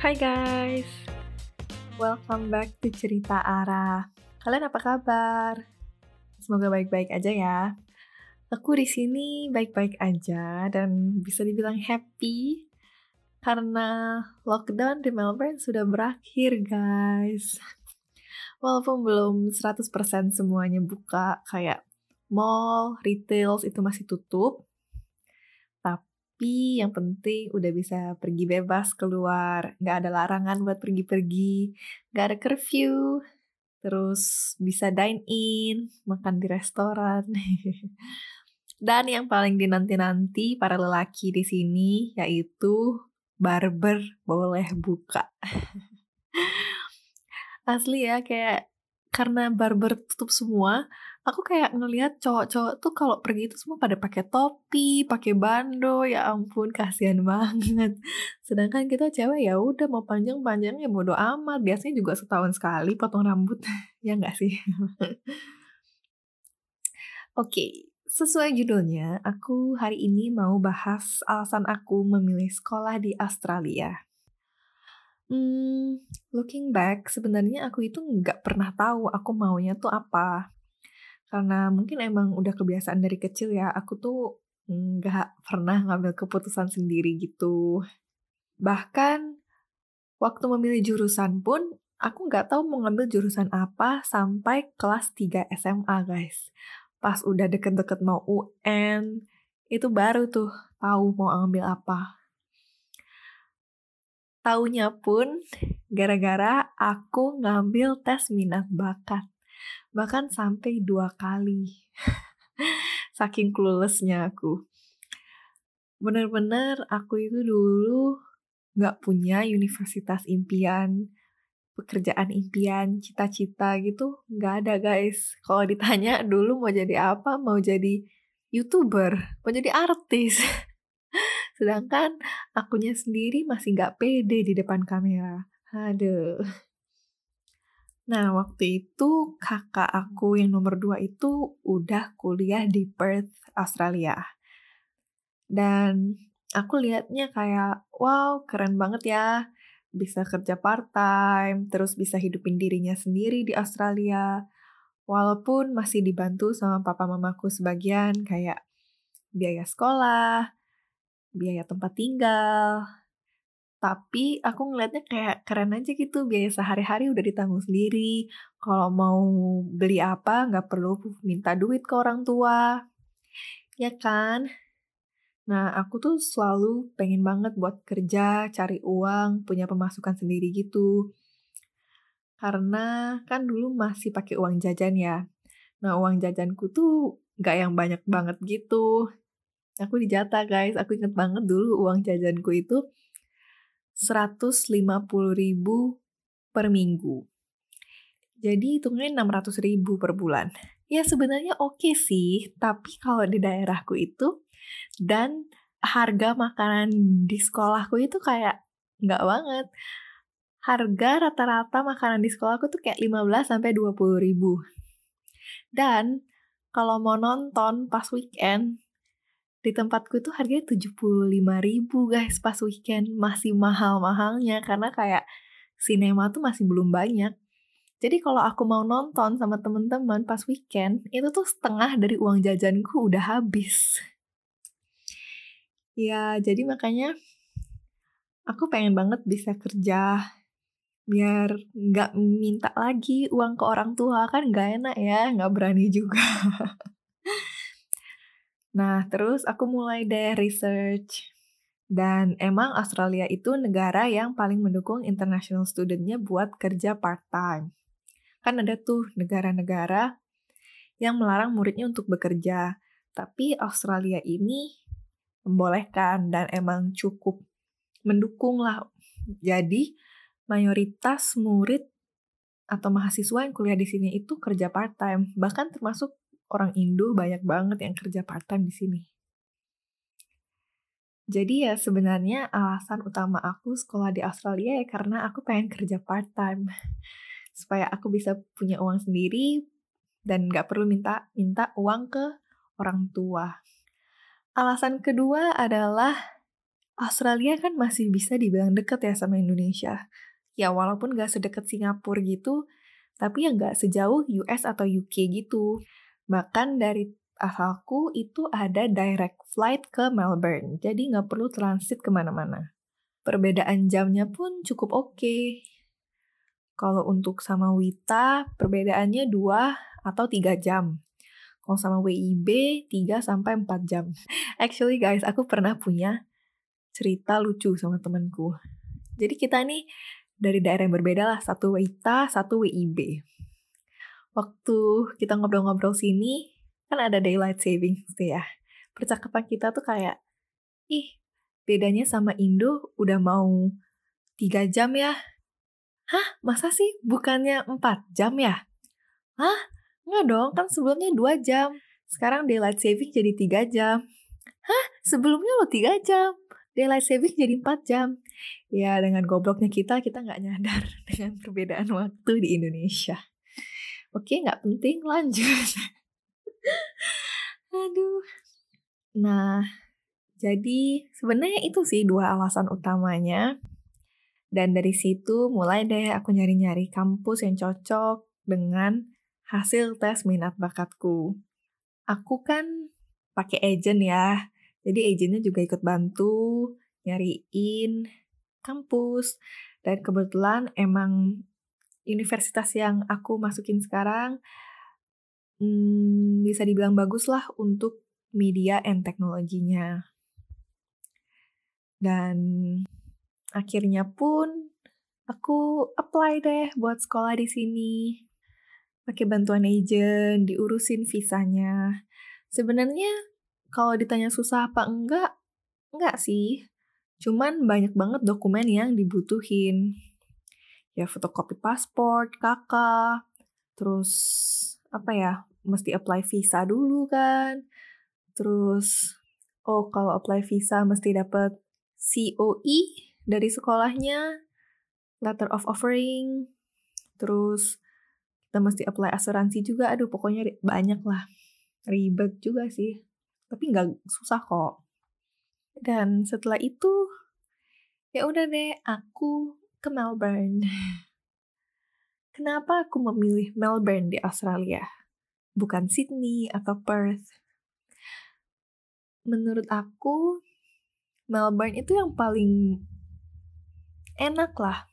Hai guys, welcome back to Cerita Ara. Kalian apa kabar? Semoga baik-baik aja ya. Aku di sini baik-baik aja dan bisa dibilang happy karena lockdown di Melbourne sudah berakhir guys. Walaupun belum 100% semuanya buka kayak mall, retail itu masih tutup, tapi yang penting udah bisa pergi bebas keluar, nggak ada larangan buat pergi-pergi, nggak ada curfew, terus bisa dine in, makan di restoran. Dan yang paling dinanti-nanti para lelaki di sini yaitu barber boleh buka. Asli ya kayak karena barber tutup semua, aku kayak ngelihat cowok-cowok tuh kalau pergi itu semua pada pakai topi, pakai bando, ya ampun kasihan banget. Sedangkan kita cewek ya udah mau panjang-panjang ya bodo amat, biasanya juga setahun sekali potong rambut, ya nggak sih? Oke, sesuai judulnya, aku hari ini mau bahas alasan aku memilih sekolah di Australia. Hmm, looking back, sebenarnya aku itu nggak pernah tahu aku maunya tuh apa. Karena mungkin emang udah kebiasaan dari kecil ya, aku tuh nggak pernah ngambil keputusan sendiri gitu. Bahkan waktu memilih jurusan pun, aku nggak tahu mau ngambil jurusan apa sampai kelas 3 SMA guys. Pas udah deket-deket mau UN, itu baru tuh tahu mau ambil apa. Taunya pun gara-gara aku ngambil tes minat bakat. Bahkan sampai dua kali. Saking cluelessnya aku. Bener-bener aku itu dulu gak punya universitas impian, pekerjaan impian, cita-cita gitu gak ada guys. Kalau ditanya dulu mau jadi apa, mau jadi youtuber, mau jadi artis. Sedangkan akunya sendiri masih gak pede di depan kamera. Aduh. Nah, waktu itu kakak aku yang nomor dua itu udah kuliah di Perth, Australia. Dan aku liatnya kayak, wow keren banget ya. Bisa kerja part-time, terus bisa hidupin dirinya sendiri di Australia. Walaupun masih dibantu sama papa mamaku sebagian kayak biaya sekolah, biaya tempat tinggal. Tapi aku ngeliatnya kayak keren aja gitu, biaya sehari-hari udah ditanggung sendiri. Kalau mau beli apa nggak perlu minta duit ke orang tua. Ya kan? Nah, aku tuh selalu pengen banget buat kerja, cari uang, punya pemasukan sendiri gitu. Karena kan dulu masih pakai uang jajan ya. Nah, uang jajanku tuh nggak yang banyak banget gitu. Aku dijata guys, aku inget banget dulu uang jajanku itu 150 ribu per minggu. Jadi hitungnya 600 ribu per bulan. Ya sebenarnya oke okay sih, tapi kalau di daerahku itu dan harga makanan di sekolahku itu kayak nggak banget. Harga rata-rata makanan di sekolahku tuh kayak 15 sampai 20 ribu. Dan kalau mau nonton pas weekend di tempatku itu harganya 75 ribu guys pas weekend. Masih mahal-mahalnya karena kayak sinema tuh masih belum banyak. Jadi kalau aku mau nonton sama temen-temen pas weekend itu tuh setengah dari uang jajanku udah habis. Ya jadi makanya aku pengen banget bisa kerja biar nggak minta lagi uang ke orang tua. Kan nggak enak ya nggak berani juga Nah, terus aku mulai deh research. Dan emang Australia itu negara yang paling mendukung international studentnya buat kerja part-time. Kan ada tuh negara-negara yang melarang muridnya untuk bekerja. Tapi Australia ini membolehkan dan emang cukup mendukung lah. Jadi mayoritas murid atau mahasiswa yang kuliah di sini itu kerja part-time. Bahkan termasuk orang Indo banyak banget yang kerja part-time di sini. Jadi ya sebenarnya alasan utama aku sekolah di Australia ya karena aku pengen kerja part-time. Supaya aku bisa punya uang sendiri dan gak perlu minta minta uang ke orang tua. Alasan kedua adalah Australia kan masih bisa dibilang deket ya sama Indonesia. Ya walaupun gak sedekat Singapura gitu, tapi ya gak sejauh US atau UK gitu. Bahkan dari asalku itu ada direct flight ke Melbourne, jadi gak perlu transit ke mana-mana. Perbedaan jamnya pun cukup oke. Okay. Kalau untuk sama Wita, perbedaannya 2 atau 3 jam. Kalau sama WIB, 3 sampai 4 jam. Actually guys, aku pernah punya cerita lucu sama temanku. Jadi kita nih dari daerah yang berbeda lah, satu WITA, satu WIB. Waktu kita ngobrol-ngobrol sini, kan ada daylight saving gitu ya. Percakapan kita tuh kayak, ih bedanya sama Indo udah mau 3 jam ya. Hah, masa sih bukannya 4 jam ya? Hah? Nggak dong, kan sebelumnya 2 jam. Sekarang daylight saving jadi 3 jam. Hah? Sebelumnya lo 3 jam daylight saving jadi 4 jam. Ya dengan gobloknya kita, kita nggak nyadar dengan perbedaan waktu di Indonesia. Oke, nggak penting, lanjut. Aduh. Nah, jadi sebenarnya itu sih dua alasan utamanya. Dan dari situ mulai deh aku nyari-nyari kampus yang cocok dengan hasil tes minat bakatku. Aku kan pakai agent ya. Jadi agentnya juga ikut bantu nyariin kampus. Dan kebetulan emang universitas yang aku masukin sekarang hmm, bisa dibilang bagus lah untuk media and teknologinya. Dan akhirnya pun aku apply deh buat sekolah di sini. Pakai bantuan agent, diurusin visanya. Sebenarnya kalau ditanya susah apa enggak, enggak sih. Cuman banyak banget dokumen yang dibutuhin. Ya fotokopi paspor, kakak, terus apa ya, mesti apply visa dulu kan. Terus, oh kalau apply visa mesti dapat COE dari sekolahnya, letter of offering, terus kita mesti apply asuransi juga, aduh pokoknya banyak lah. Ribet juga sih tapi nggak susah kok. Dan setelah itu, ya udah deh, aku ke Melbourne. Kenapa aku memilih Melbourne di Australia, bukan Sydney atau Perth? Menurut aku, Melbourne itu yang paling enak lah.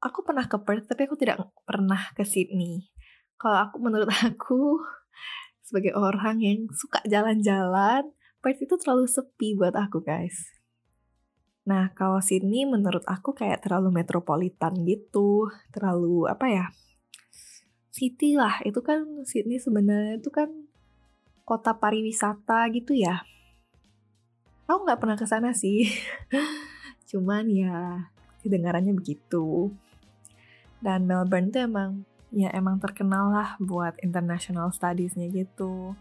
Aku pernah ke Perth, tapi aku tidak pernah ke Sydney. Kalau aku, menurut aku, sebagai orang yang suka jalan-jalan, Perth itu terlalu sepi buat aku guys. Nah, kalau Sydney menurut aku kayak terlalu metropolitan gitu, terlalu apa ya? City lah, itu kan Sydney sebenarnya itu kan kota pariwisata gitu ya. Aku nggak pernah ke sana sih, cuman ya kedengarannya begitu. Dan Melbourne tuh emang ya emang terkenal lah buat international studies-nya gitu.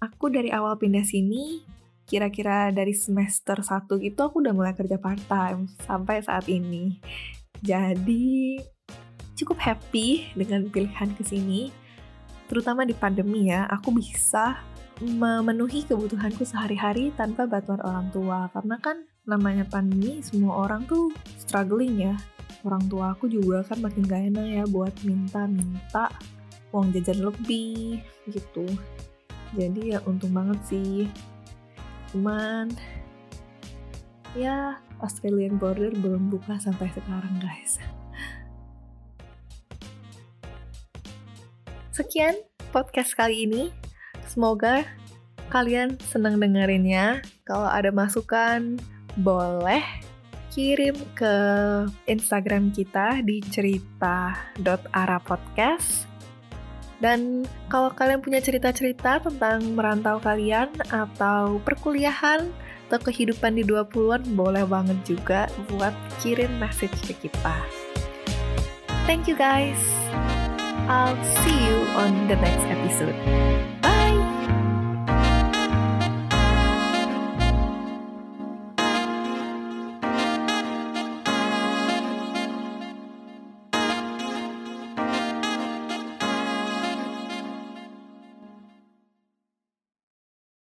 Aku dari awal pindah sini, kira-kira dari semester 1 gitu aku udah mulai kerja part-time sampai saat ini. Jadi cukup happy dengan pilihan ke sini. Terutama di pandemi ya, aku bisa memenuhi kebutuhanku sehari-hari tanpa bantuan orang tua. Karena kan namanya pandemi, semua orang tuh struggling ya orang tua aku juga kan makin gak enak ya buat minta-minta uang jajan lebih gitu jadi ya untung banget sih cuman ya Australian border belum buka sampai sekarang guys. Sekian podcast kali ini. Semoga kalian senang dengerinnya. Kalau ada masukan boleh kirim ke Instagram kita di cerita.arapodcast. Dan kalau kalian punya cerita-cerita tentang merantau kalian atau perkuliahan atau kehidupan di 20-an, boleh banget juga buat kirim message ke kita. Thank you guys. I'll see you on the next episode.